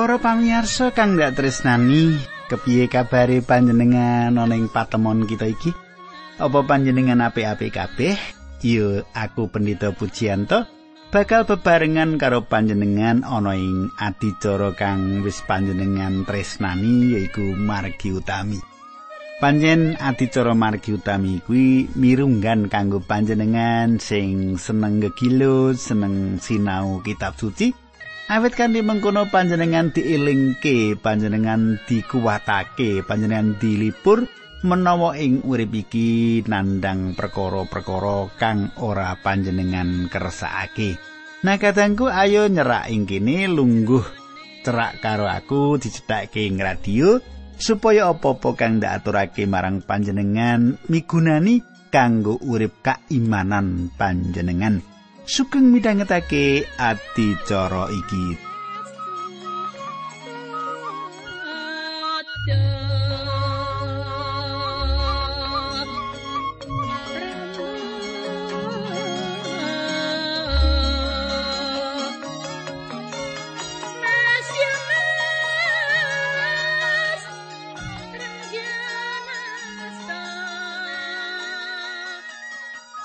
Para pamirsa kang dak tresnani, kepiye kabare panjenengan ana ing patemon kita iki? Apa panjenengan apik-apik kabeh? Yo, aku Pendeta Pujianto bakal bebarengan karo panjenengan ana ing adicara kang wis panjenengan tresnani yaiku margi utami. Panjen adicara margi utami kuwi mirunggan kanggo panjenengan sing seneng gegilo, seneng sinau kitab suci. Awit kanthi mengkono panjenengan diilingke, panjenengan dikuwatake, panjenengan dilipur menawa ing urip iki nandang perkara-perkara kang ora panjenengan kersakake. Nah katangku ayo nyerak ing kene lungguh cerak karo aku dicethake ing radio supaya apa-apa kang ndak aturake marang panjenengan migunani kanggo urip kaimanan panjenengan. Sugeng midhangetake ati cara iki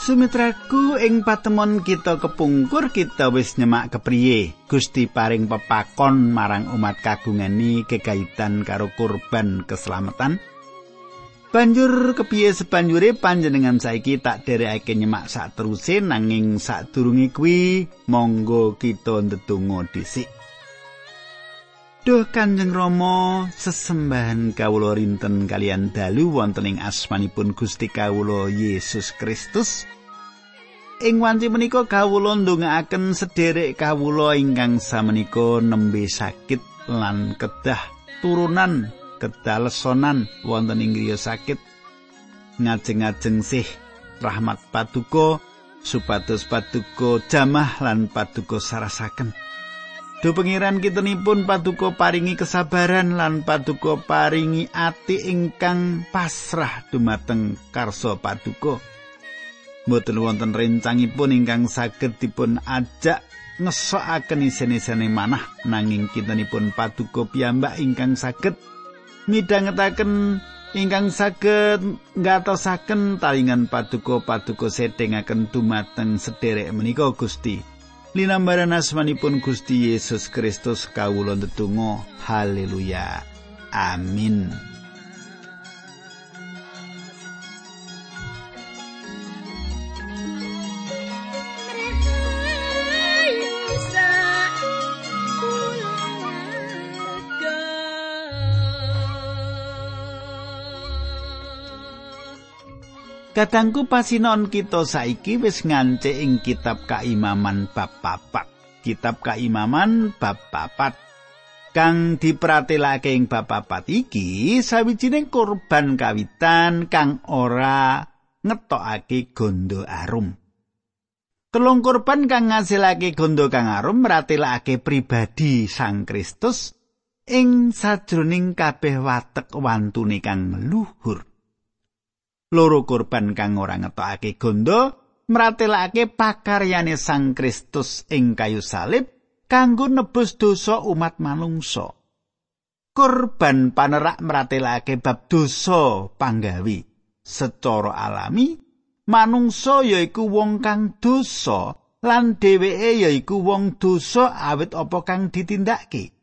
Sumitraku ing patemon kita kepungkur kita wis nyemak kepriye? Gusti paring pepakon marang umat kagungani kegaitan karo kurban keselamatan. Banjur kepiye sebanjure panjenengan saiki tak derekake nyemak sak teruse nanging sak durunge kuwi monggo kita ndedonga dhisik. Duh Kanjeng Rama sesembahan kawula rinten kalian dalu wonten ing asmanipun Gusti kawula Yesus Kristus Ing wanci menika kawula ndongaaken sederek kawula ingkang samenika nembe sakit lan kedah turunan kedah lesonan wonten ing griya sakit ngajeng-ajeng sih rahmat paduka supados paduka jamah lan paduka sarasaken Do pengiran kitunipun paduka paringi kesabaran lan paduka paringi ati ingkang pasrah dumateng karsa paduka. Mboten wonten rencangipun ingkang saged dipun ajak ngesokaken isen-isene manah. Nanging kintenipun paduka piyambak ingkang saged midhangetaken ingkang saged ngatosaken talingan paduka paduka setingaken dumateng sederek menika Gusti. Linambaran asmanipun Gusti Yesus Kristus kawula ndedonga. Haleluya. Amin Kadangku pasinon kita saiki wis ngance ing kitab kaimaman bab papat. Kitab kaimaman bab papat. Kang dipratelake ing bab papat iki sawijining kurban kawitan kang ora ngetokake gondo arum. Telung kurban kang ngasilake gondo kang arum meratelake pribadi Sang Kristus ing sajroning kabeh watek wantune kang luhur. Loro korban kang ora ngetokake gondo mratelake pakaryane Sang Kristus ing kayu salib kanggo nebus dosa umat manungsa. Korban panerak mratelake bab dosa panggawi secara alami manungsa yaiku wong kang dosa lan dheweke yaiku wong dosa awit apa kang ditindakake.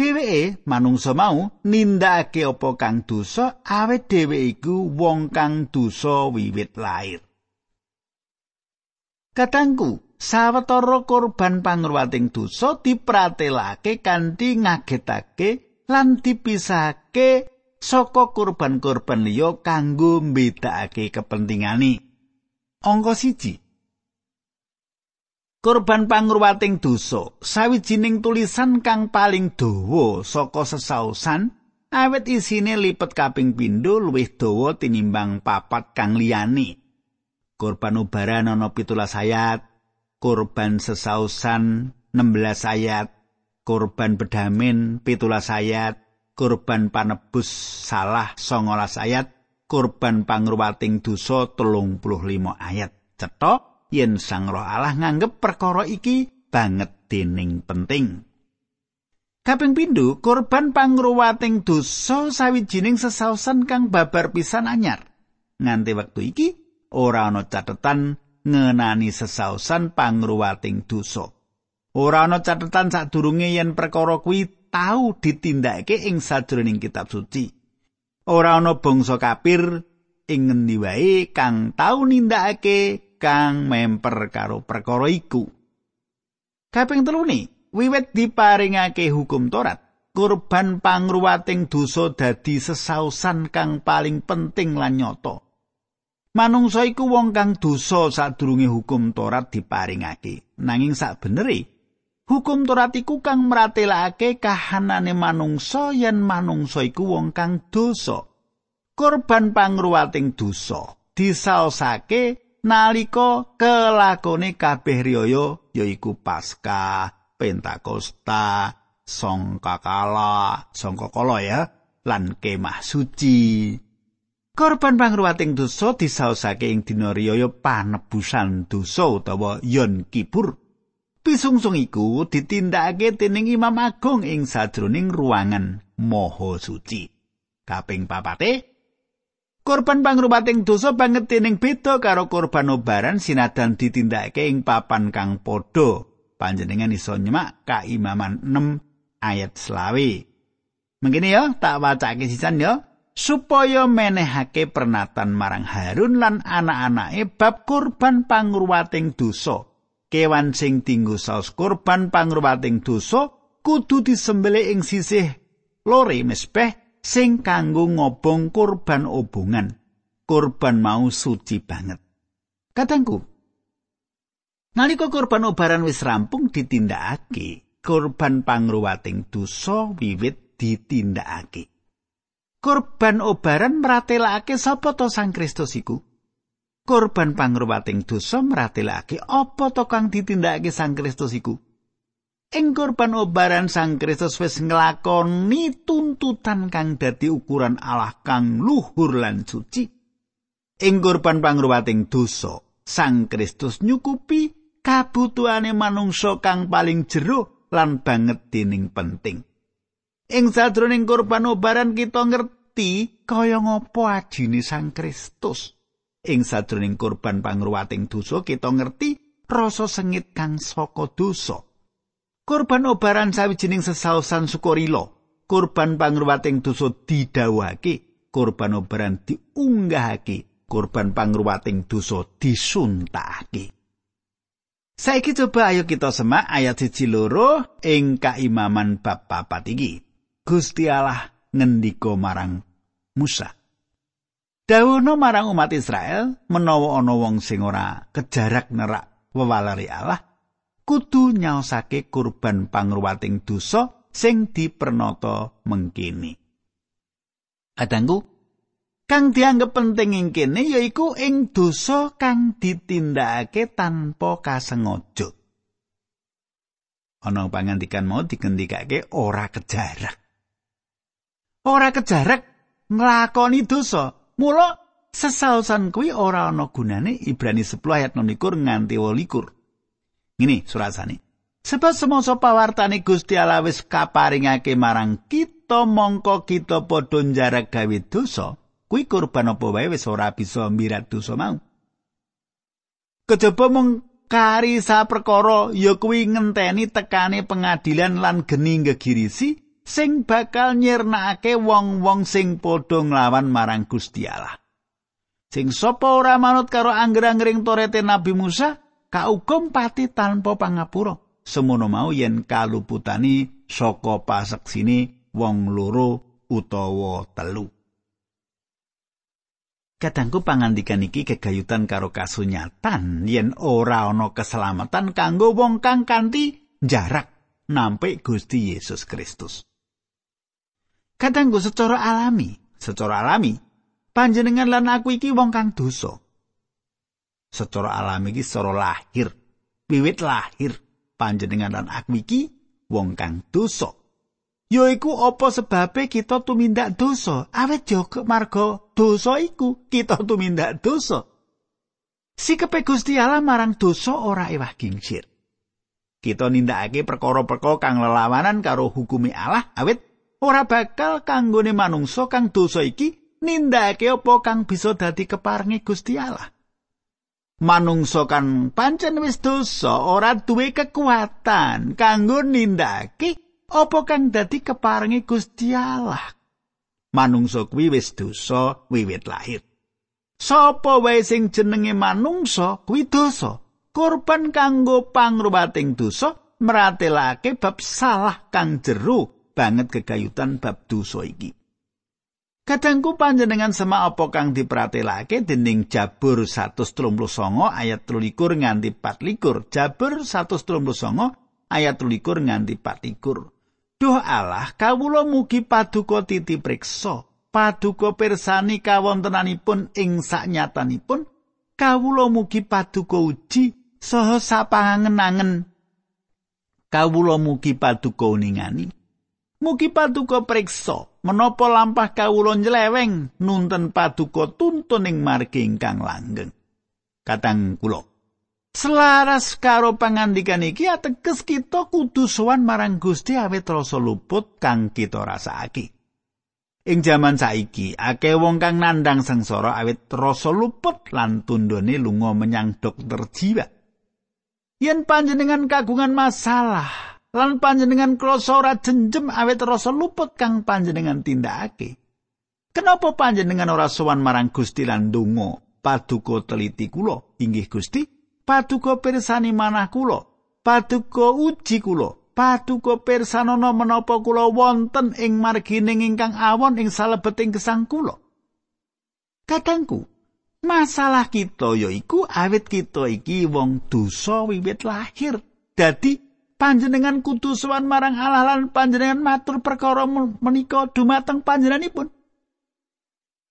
Dheweke manungsa mau nindakake apa kang dosa awet dheweke iku wong kang dosa wiwit lair Katangku sawetara korban pangruwating dosa dipratelake kanthi ngagetake lan dipisahake saka korban-korban liya kanggo mbedakake kepentingane. Angka siji Korban pangruwating dosa, sawijining tulisan kang paling dawa saka sesausan, awet isine lipet kaping pindho luwih dawa tinimbang papat kang liyane. Korban ubaran ana 17 ayat, korban sesausan 16 ayat, korban bedamin 17 ayat, korban panebus salah 19 ayat, korban pangruwating dosa 35 ayat. Cetok yen Sang Roh Allah nganggep perkara iki banget dening penting. Kaping pindho, korban pangruwating dosa sawijining sesaosan kang babar pisan anyar. Nganti wektu iki ora ana catetan ngenani sesaosan pangruwating dosa. Ora ana catetan sadurunge yen perkara kuwi tau ditindakake ing sajroning kitab suci. Ora ana bangsa kapir ing ngendi wae kang tau nindakake kang memper karo perkara iku. Kaping telune, wiwit diparingake hukum Torat, kurban pangruwating dosa dadi sesausan kang paling penting lan nyata. Manungsa iku wong kang dosa sadurunge hukum Torat diparingake. Nanging sakbenere, hukum Torat iku kang mratelake kahanane manungsa yen manungsa iku wong kang dosa. Kurban pangruwating dosa disaosake nalika kelakone kabeh riyaya yaiku Paskah, Pentakosta, Songkakala, Songkakala ya, lan kemah suci. Korban pangruwating dosa disaosake ing dina riyaya panebusan dosa utawa Yon Kipur. Pisungsung iku ditindakake dening Imam Agung ing sajroning ruangan Maha Suci. Kaping papate Korban pangruwating dosa banget dening beda karo korban obaran sinadan ditindakake ing papan kang padha panjenengan iso nyemak kaimaman 6 ayat selawi. Mengkini ya, tak wacake sisan ya, supaya menehake pernatan marang Harun lan anak-anake bab kurban pangruwating dosa. Kewan sing tinggu saus kurban pangruwating dosa kudu disembelih ing sisih lore mespeh sing kanggo ngobong kurban obongan. Kurban mau suci banget. Kadangku, Nalika korban obaran wis rampung ditindakake, korban pangruwating dosa wiwit ditindakake. Korban obaran mratelake sapa to Sang Kristus iku? Korban pangruwating dosa mratelake apa to kang ditindakake Sang Kristus iku? Ing korban obaran Sang Kristus wis nglakoni tuntutan kang dadi ukuran Allah kang luhur lan suci. Ing korban pangruwating dosa, Sang Kristus nyukupi kabutuhane manungsa kang paling jero lan banget dening penting. Ing sadroning kurban obaran kita ngerti kaya ngopo ajine Sang Kristus. Ing sadroning kurban pangruwating dosa kita ngerti rasa sengit kang saka dosa. Kurban obaran sawijining sesaosan sukurila. Kurban pangruwating dosa didhawuhake, kurban obaran diunggahake, kurban pangruwating dosa disuntakake. Saiki coba ayo kita semak ayat siji loro ing kaimaman bab papat iki. Gusti Allah ngendika marang Musa. Dawono marang umat Israel menawa ana wong sing ora kejarak nerak wewalari Allah kudu nyaosake kurban pangruwating dosa sing dipernata mengkini. Adangku, kang dianggep penting ing kene yaiku ing dosa kang ditindakake tanpa kasengaja. Ana pangandikan mau digendikake ora kejarak. Ora kejarak nglakoni dosa. Mula sesaosan kuwi ora ana gunane Ibrani 10 ayat 9 nganti 28. Ngene surasane. Sebab semasa pawartane Gusti Allah wis kaparingake marang kita mongko kita padha jarak gawe dosa, kuwi kurban apa wae wis ora bisa mirat dosa mau. Kejaba mung kari saperkara ya kuwi ngenteni tekane pengadilan lan geni gegirisi sing bakal nyirnakake wong-wong sing padha nglawan marang Gusti Allah. Sing sapa ora manut karo angger-anggering torete Nabi Musa, kaukum pati tanpa pangapura. Semono mau yen kaluputani saka paseksine wong loro utawa telu. Kadangku pangandikan iki kegayutan karo kasunyatan yen ora ana keselamatan kanggo wong kang kanthi jarak nampik Gusti Yesus Kristus. Kadangku secara alami, secara alami, panjenengan lan aku iki wong kang dosa. Secara alami iki secara lahir, wiwit lahir, panjenengan lan aku iki wong kang dosa. yaiku apa sebabe kita tumindak dosa? Awet yo marga dosa iku. Kita tumindak dosa. Sikepe Gusti Allah marang dosa ora ewah gingsir. Kita nindakake perkara-perkara kang lelawanan karo hukumi Allah awit ora bakal kanggone manungsa kang dosa iki nindakake apa kang bisa dadi keparengi Gusti Allah. Manungsa kan pancen wis dosa ora duwe kekuatan kanggo nindakake apa kang dadi keparengi Gusti Allah. Manungsa kuwi wis dosa wiwit lahir. Sapa wae sing jenenge manungsa kuwi dosa. korban kanggo pangruwating dosa meratelake bab salah kang jero banget kegayutan bab dosa iki. Kadangku panjenengan sama apa kang dipratelake dening Jabur 139 ayat 23 nganti 24. Jabur 139 ayat 23 nganti 24. Duh Allah, kawula mugi paduka titi preksa, paduka pirsani kawontenanipun ing saknyatanipun, kawula mugi paduka uji saha sapangangen kawula mugi paduka ningani mugi paduka preksa menapa lampah kawula nyleweng nunten paduka tuntun ing margi ingkang langgeng. Katang kula. Selaras karo pangandikan iki ateges kita kudu sowan marang Gusti awet rasa luput kang kita rasakake. Ing jaman saiki, akeh wong kang nandang sengsara awit rasa luput lan tundone lunga menyang dokter jiwa. yen panjenengan kagungan masalah lan panjenengan krasa ora jenjem awet rasa luput kang panjenengan tindakake. Kenapa panjenengan ora sowan marang Gusti lan donga paduka teliti kula? Inggih Gusti. Paduka pirsani manah kula. Paduka uji kula. Paduka pirsanana menapa kula wonten ing margining ingkang awon ing salebeting gesang kula? Katangku, Masalah kita yaiku awit kita iki wong dosa wiwit lahir. Dadi panjenengan kudu sowan marang Allah lan panjenengan matur perkara menika dumateng panjenenganipun.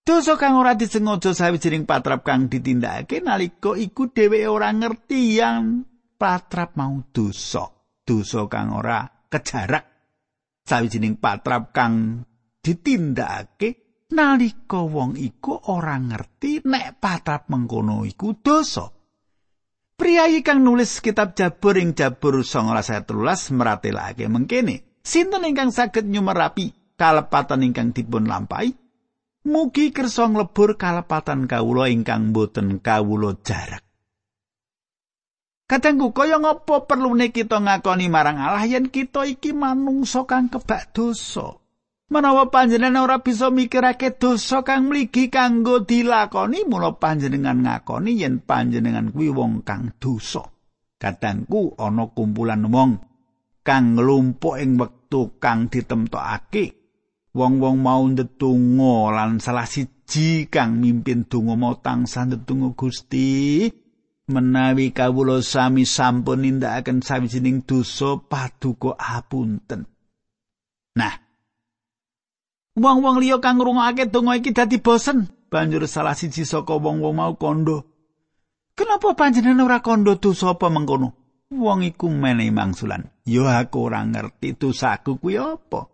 Dosa kang ora disengaja sawijining patrap kang ditindakake nalika iku dheweke ora ngerti yang patrap mau dosa. Dosa kang ora kejarak sawijining patrap kang ditindakake nalika wong iku ora ngerti nek patrap mengkono iku dosa. Priyayi kang nulis kitab Jabur ing Jabur 1913 meratelake mengkene, sinten ingkang saged nyumerapi kalepatan ingkang dipun lampahi? Mugi kersa nglebur kalepatan kawula ingkang boten kawula jarak. Kadangku kaya ngapa perlune kita ngakoni marang Allah yen kita iki manungsa kang kebak dosa. Menawa panjenengan ora bisa mikirake dosa kang mligi kanggo dilakoni, mula panjenengan ngakoni yen panjenengan kuwi wong kang dosa. Kadangku ana kumpulan wong kang nglumpuk ing wektu kang ditemtokake. Wong-wong mau ndedonga lan salah siji kang mimpin donga mau tansah ndedonga Gusti. Menawi kawula sami sampun nindakaken sawijining dosa paduka apunten. Nah, Wong-wong liya kang ngrungokake donga iki dadi bosen, banjur salah siji saka wong-wong mau kondo. Kenapa panjenengan ora kondo dosa apa mengkono? Wong iku menehi mangsulan. Yo aku ora ngerti dosaku kuwi apa.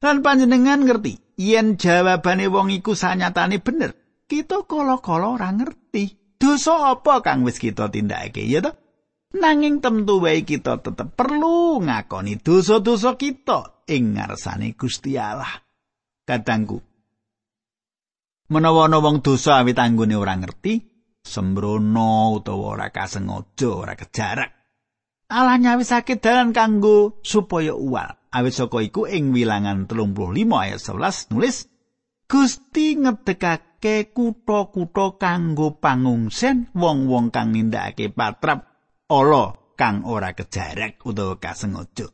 Lan panjenengan ngerti, yen jawabane wong iku sanyatane bener, kita kala-kala ora ngerti. Dosa apa kang wis kita tindakake, ya toh? Nanging temtu wae kita tetep perlu ngakoni dosa-dosa kita ing ngarsane Gusti Allah. kadangku. Menawa ana wong dosa awit anggone ora ngerti, sembrono utawa ora kasengaja, ora kejarak. Allah nyawisake dalan kanggo supaya uwal. Awit saka iku ing wilangan 35 ayat 11 nulis Gusti ngedekake kutha-kutha kanggo pangungsen wong-wong kang nindakake patrap ala kang ora kejarak utawa kasengaja.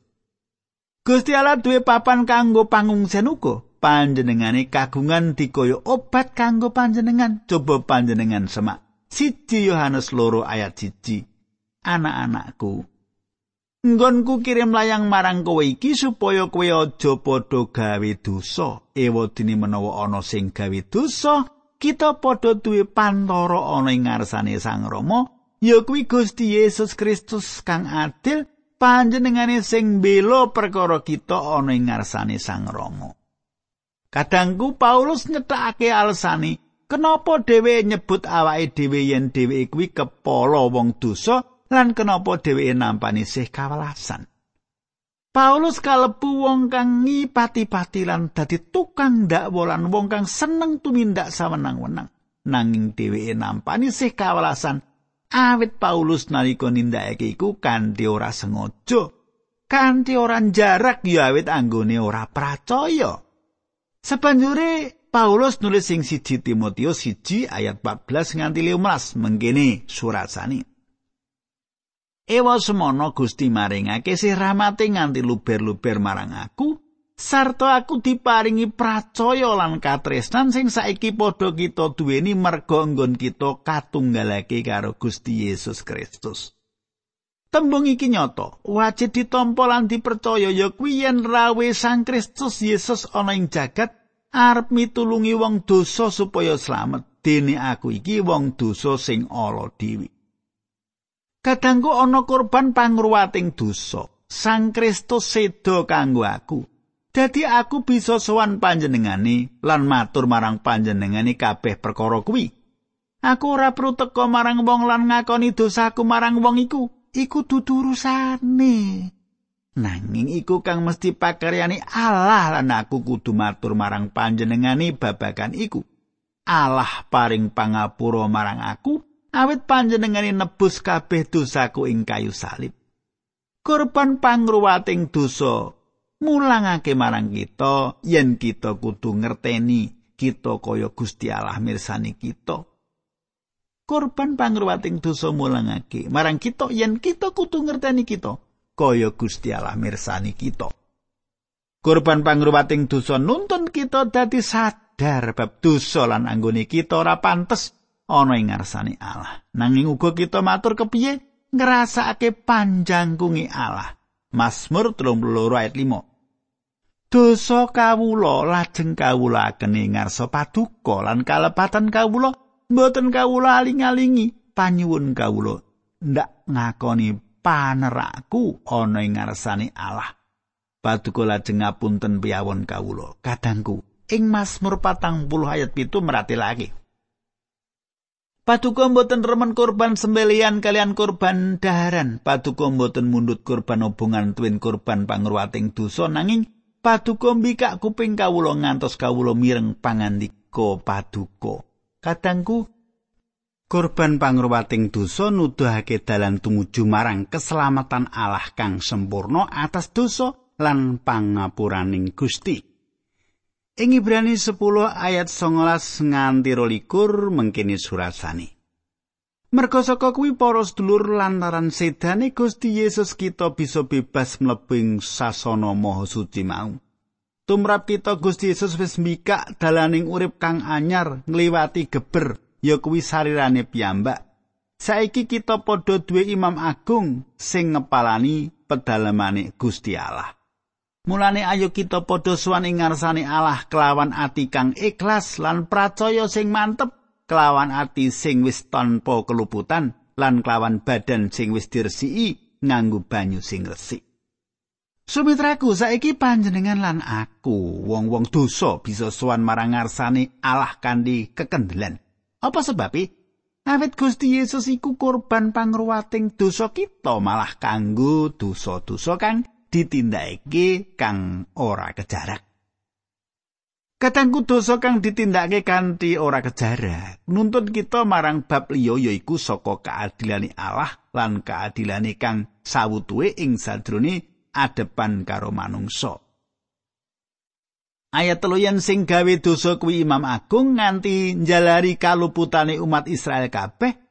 Gusti Allah duwe papan kanggo pangungsen uga. panjenengane kagungan dikaya obat kanggo panjenengan coba panjenengan semak siji Yohanes loro ayat siji anak-anakku nggonku kirim layang marang kowe iki supaya kowe aja padha gawe dosa ewadene menawa ana sing gawe dosa kita padha duwe pantoro ana ing ngarsane Sang Rama ya kuwi Gusti Yesus Kristus kang adil panjenengane sing bela perkara kita ana ing ngarsane Sang Rama Kadangku Paulus nyetakake alesani kenapa dhewe nyebut awake dhewe yen dhewe kuwi kepala wong dosa lan kenapa dheweke nampani sih kawelasan. Paulus kalebu wong kang ngipati-pati lan dadi tukang dakwa lan wong kang seneng tumindak sawenang-wenang. Nanging dheweke nampani sih kawelasan awit Paulus nalika nindakake iku kanthi ora sengaja. Kanthi ora jarak ya awit anggone ora percaya. Sebanjure Paulus nulis sing siji Timotius siji ayat 14 nganti 15 mengkene surat sani. Ewa semono Gusti maringake sih rahmate nganti luber-luber marang aku, sarta aku diparingi pracaya lan katresnan sing saiki padha kita duweni merga nggon kita katunggalake karo Gusti Yesus Kristus. Tembung iki nyata, wajib ditampa lan dipercaya ya kuwi yen rawe Sang Kristus Yesus ana ing jagat arep mitulungi wong dosa supaya slamet. Dene aku iki wong dosa sing ala dhewe. Kadangku ana korban pangruwating dosa. Sang Kristus sedo kanggo aku. Dadi aku bisa sowan panjenengane lan matur marang panjenengane kabeh perkara kuwi. Aku ora perlu teka marang wong lan ngakoni dosaku marang wong iku. Iku dudu urusane. Nanging iku kang mesti pakaryane Allah lan aku kudu matur marang panjenengane babagan iku. Allah paring pangapura marang aku awit panjenengane nebus kabeh dosaku ing kayu salib. Korban pangruwating dosa mulangake marang kita yen kita kudu ngerteni kita kaya Gusti Allah mirsani kita. Korban pangruwating dosa mulangake marang kita yen kita kudu ngerteni kita kaya Gusti Allah mirsani kita. Korban pangruwating dosa nuntun kita dadi sadar bab dosa lan anggone kita ora pantes ana ing ngarsane Allah. Nanging uga kita matur kepiye ngrasakake panjangkungi Allah. Mazmur 32 ayat 5. Dosa kawula lajeng kawula kene ngarsa paduka lan kalepatan kawula mboten kawula aling-alingi panyuwun kawula ndak ngakoni panerakku ana ing ngarsane Allah. Paduka lajeng ngapunten piyawon kawula. Kadangku ing Mazmur 40 ayat 7 meratelake. Paduka mboten remen korban sembelian kalian korban daharan. Paduka mboten mundut korban hubungan tuwin korban pangruwating dosa nanging paduka mbikak kuping kawula ngantos kawula mireng pangandika paduka. Kadangku korban pangruwating dosa nuduhake dalan tumuju marang keselamatan Allah kang sempurna atas dosa lan pangapuraning Gusti. Ing Ibrani 10 ayat 19 nganti 22 mengkini surasane. Merga saka kuwi para sedulur lantaran sedane Gusti Yesus kita bisa bebas mlebing sasana maha suci mau. Tumrap kita Gusti Yesus wis mbikak dalaning urip kang anyar ngliwati geber ya kuwi sarirane piyambak. Saiki kita padha duwe imam agung sing ngepalani pedalamane Gusti Allah. Mulane ayo kita padha suwan ing ngarsane Allah kelawan ati kang ikhlas lan pracaya sing mantep, kelawan ati sing wis tanpa keluputan lan kelawan badan sing wis diresiki nganggo banyu sing resik. Sumitraku saiki panjenengan lan aku wong-wong dosa bisa suwan marang ngarsane Allah kanthi kekendelan. Apa sebabe? Awit Gusti Yesus iku korban pangruwating dosa kita malah kanggo dosa-dosa kang ditindakake kang ora kejarak. Katangku dosa kang ditindakake kanthi ora kejarak nuntut kita marang bab liya yaiku saka keadilane Allah lan keadilane kang sawutuhe ing sadrone adepan karo manungsa. Ayat telu yen sing gawe dosa kuwi Imam Agung nganti njalari kaluputane umat Israel kabeh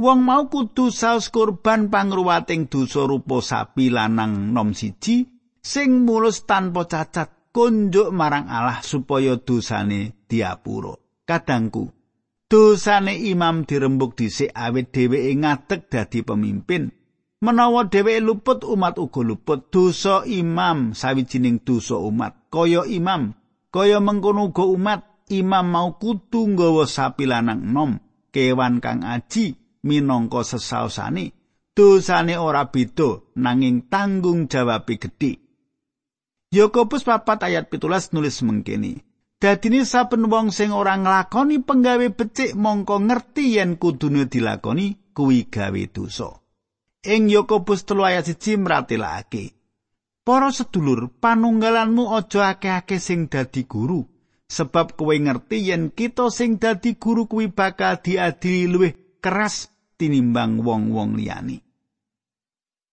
Wong mau kudu saus kurban pangruwating dosa rupa sapi lanang nom siji sing mulus tanpa cacat kunjuk marang Allah supaya dosane diapura. Kadangku, dosane imam dirembuk dhisik awit dheweke ngadeg dadi pemimpin. Menawa dheweke luput umat uga luput dosa imam sawijining dosa umat. Kaya imam, kaya mengkono uga umat, imam mau kudu nggawa sapi lanang nom, kewan kang aji minangka sesaosane dosane ora beda nanging tanggung jawabe gedhe Yakobus papat ayat pitulas nulis mengkini Dadine saben wong sing ora nglakoni penggawe becik mongko ngerti yen kudune dilakoni kuwi gawe dosa. Ing Yakobus 3 ayat 1 mratelake. Para sedulur, panunggalanmu aja akeh-akeh sing dadi guru, sebab kowe ngerti yen kita sing dadi guru kuwi bakal diadili luwih keras tinimbang wong-wong liyane.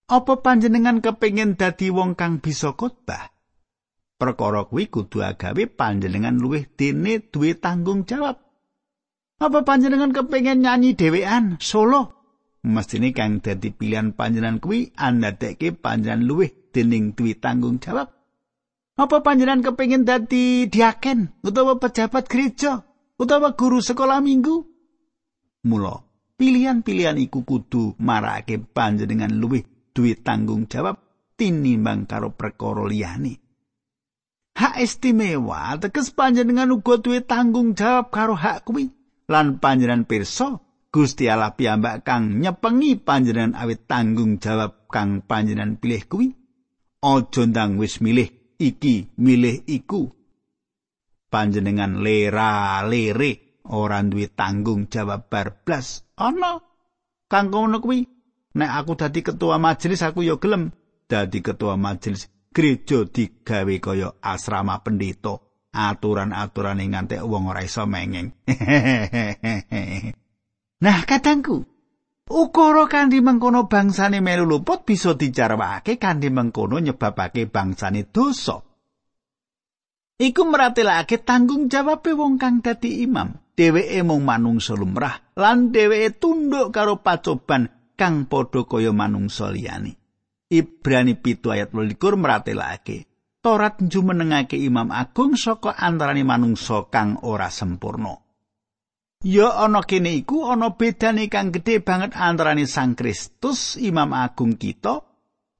Apa panjenengan kepingin dadi wong kang bisa khotbah? Perkara kuwi kudu agawe panjenengan luwih dene duwe tanggung jawab. Apa panjenengan kepingin nyanyi dhewean solo? Mestine kang dadi pilihan panjenengan kuwi andadeke panjenengan luwih dening duwe tanggung jawab. Apa panjenengan kepingin dadi diaken utawa pejabat gereja utawa guru sekolah minggu? Mula, pilihan-pilihan iku kudu marake panjenengan luwih duwe tanggung jawab tinimbang karo perkara liyane. Hak istimewa teges panjenengan uga duwe tanggung jawab karo hak kuwi. Lan panjenengan pirsa Gusti Allah piyambak kang nyepengi panjenengan awit tanggung jawab kang panjenengan pilih kuwi. Aja ndang wis milih iki milih iku. Panjenengan lera lere ora duwe tanggung jawab barblas ana kang ngono kuwi? Nek aku dadi ketua majelis aku ya gelem dadi ketua majelis gereja digawe kaya asrama pendeta. Aturan-aturan yang ngantek wong ora iso mengeng. Nah kadangku ukara kanthi mengkono bangsane melu luput bisa dicarwake kanthi mengkono nyebabake bangsane dosa. Iku meratelake tanggung jawab wong kang dadi imam. Dheweke mung manungsa lumrah lan dheweke tunduk karo pacoban kang padha kaya manungsa liyane. Ibrani pitu ayat 12 meratelake. Torat njumenengake imam agung saka antarane manungsa kang ora sempurna. Ya ana kene iku ana bedane kang gedhe banget antarane Sang Kristus imam agung kita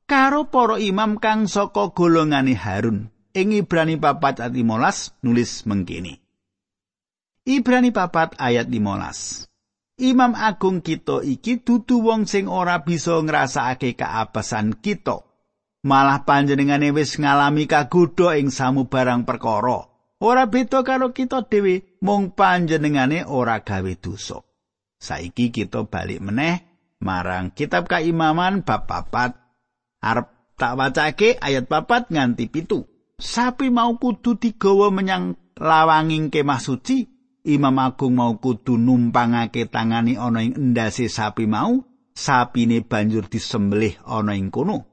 karo para imam kang saka golongane Harun. Ing Ibrani papat ayat 15 nulis mengkini. Ibrani papat ayat 15. Imam agung kita iki dudu wong sing ora bisa ngrasakake kaapesan kita. Malah panjenengane wis ngalami kagodha ing samubarang perkara. Ora beda karo kita dhewe, mung panjenengane ora gawe dosa. Saiki kita balik meneh marang kitab kaimaman bab papat. Arep tak wacake ayat papat nganti pitu. Sapi mau kudu digawa menyang lawanging kemah suci Imam Agung mau kudu numpangake tangani ana ing endase sapi mau, sapine banjur disembelih ana ing kono.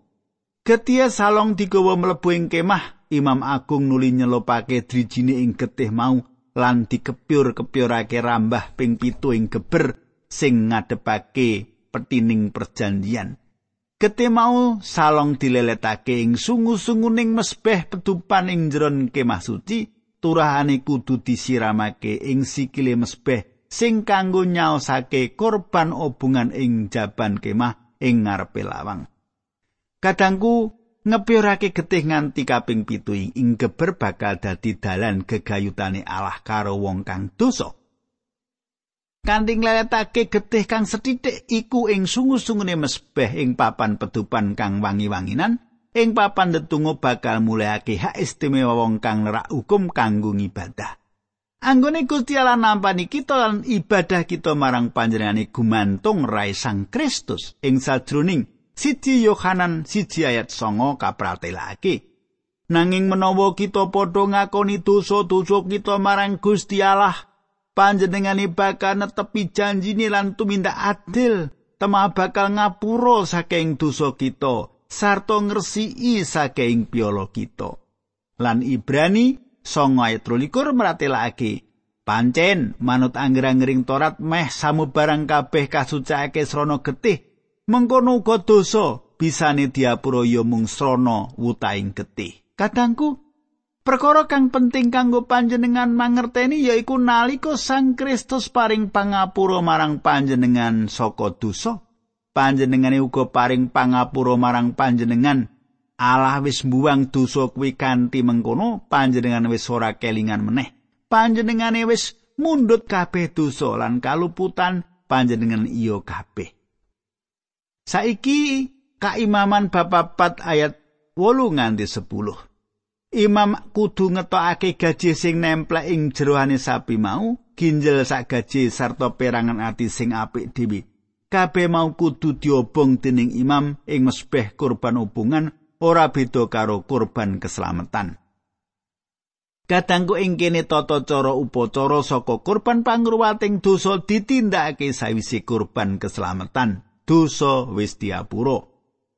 Ketia salong digawa mlebu ing kemah, Imam Agung nuli nyelopake drijine ing getih mau lan dikepyur-kepyurake rambah ping pitu ing geber sing ngadepake petining perjanjian. Getih mau salong dileletake ing sungu-sunguning mesbeh petupan ing jeron kemah suci, turahane kudu disiramake ing sikile mesbeh sing kanggo nyaosake korban obungan ing jaban kemah ing ngarepe lawang. Kadangku ngepyorake getih nganti kaping pitu ing geber bakal dadi dalan gegayutane Allah karo wong kang dosa. Kanthi ngleletake getih kang sethithik iku ing sungu-sungune mesbeh ing papan pedupan kang wangi-wanginan, ing papan tetunggu bakal mulihake hak istimewa wong kang nerak hukum kanggo ibadah. Anggone Gusti Allah nampani kita lan ibadah kita marang panjenengane gumantung rai Sang Kristus ing sajroning siji Yohanan siji ayat songo kapratelake. Nanging menawa kita padha ngakoni dosa-dosa kita marang Gusti Allah, panjenengane bakal netepi janjine lan tumindak adil, tema bakal ngapura saking dosa kita. Sarta ngresiki saking piolo kita. Lan Ibrani sanga ayat 23 meratelake pancen manut angger-anggering Torat meh samubarang kabeh kasucake srana getih mengkono uga dosa bisane diapura ya mung srana wutaing getih. Kadangku Perkara kang penting kanggo panjenengan mangerteni yaiku nalika Sang Kristus paring pangapura marang panjenengan saka dosa, panjenengane uga paring pangapura marang panjenengan. Allah wis mbuwang dosa kuwi kanthi mengkono panjenengan wis ora kelingan meneh. Panjenengane wis mundut kabeh dosa lan kaluputan panjenengan iya kabeh. Saiki kaimaman bab 4 ayat 8 nganti 10 Imam kudu ngetokake gaji sing nemplek ing jeroane sapi mau, ginjel sak gaji sarta perangan ati sing apik dhewe. Kabeh mau kudu diobong dening imam ing mesbeh kurban upungan ora beda karo kurban keselamatan. Kadangku ing kene tata cara upacara saka kurban pangruwating dosa ditindakake sawise kurban keselamatan. Dosa wis diapura.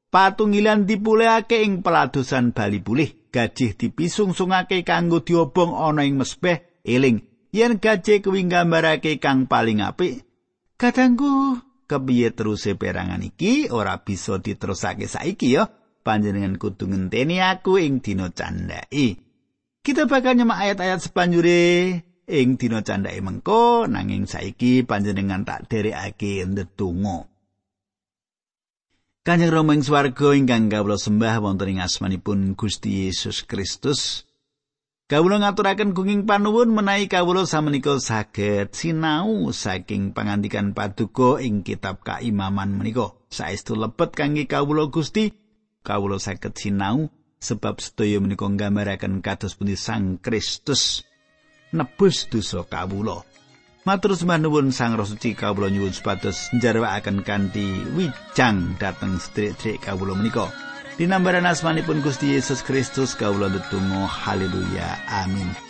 Patunggilan dipulihake ing peladosan bali pulih, gajih dipisungsungake kanggo diobong ana ing mesbeh eling yen gajih kuwi nggambarake kang paling apik. Kadangku kepiye teruse perangan iki ora bisa diterusake saiki ya. Panjenengan kudu ngenteni aku ing dina candhake kita bakal nyemak ayat-ayat sepanjure ing dina candhake mengko nanging saiki panjenengan tak derekake ndedonga Kanjeng Rama ing swarga ingkang kawula sembah wonten ing asmanipun Gusti Yesus Kristus Kawula ngaturaken gunging panuwun menawi kawula samenika saged sinau saking pangandikan paduka ing kitab kaimaman menika. Saestu lebet kangge kawula Gusti, kawula saged sinau sebab sedaya menika nggambaraken kados pundi Sang Kristus nebus dosa kawula. Matur sembah nuwun Sang Roh Suci kawula nyuwun supados njarwakaken kanthi wijang dhateng sedherek-sedherek kawula menika. Dinambaran asmanipun Gusti Yesus Kristus kawula ndedonga haleluya. Amin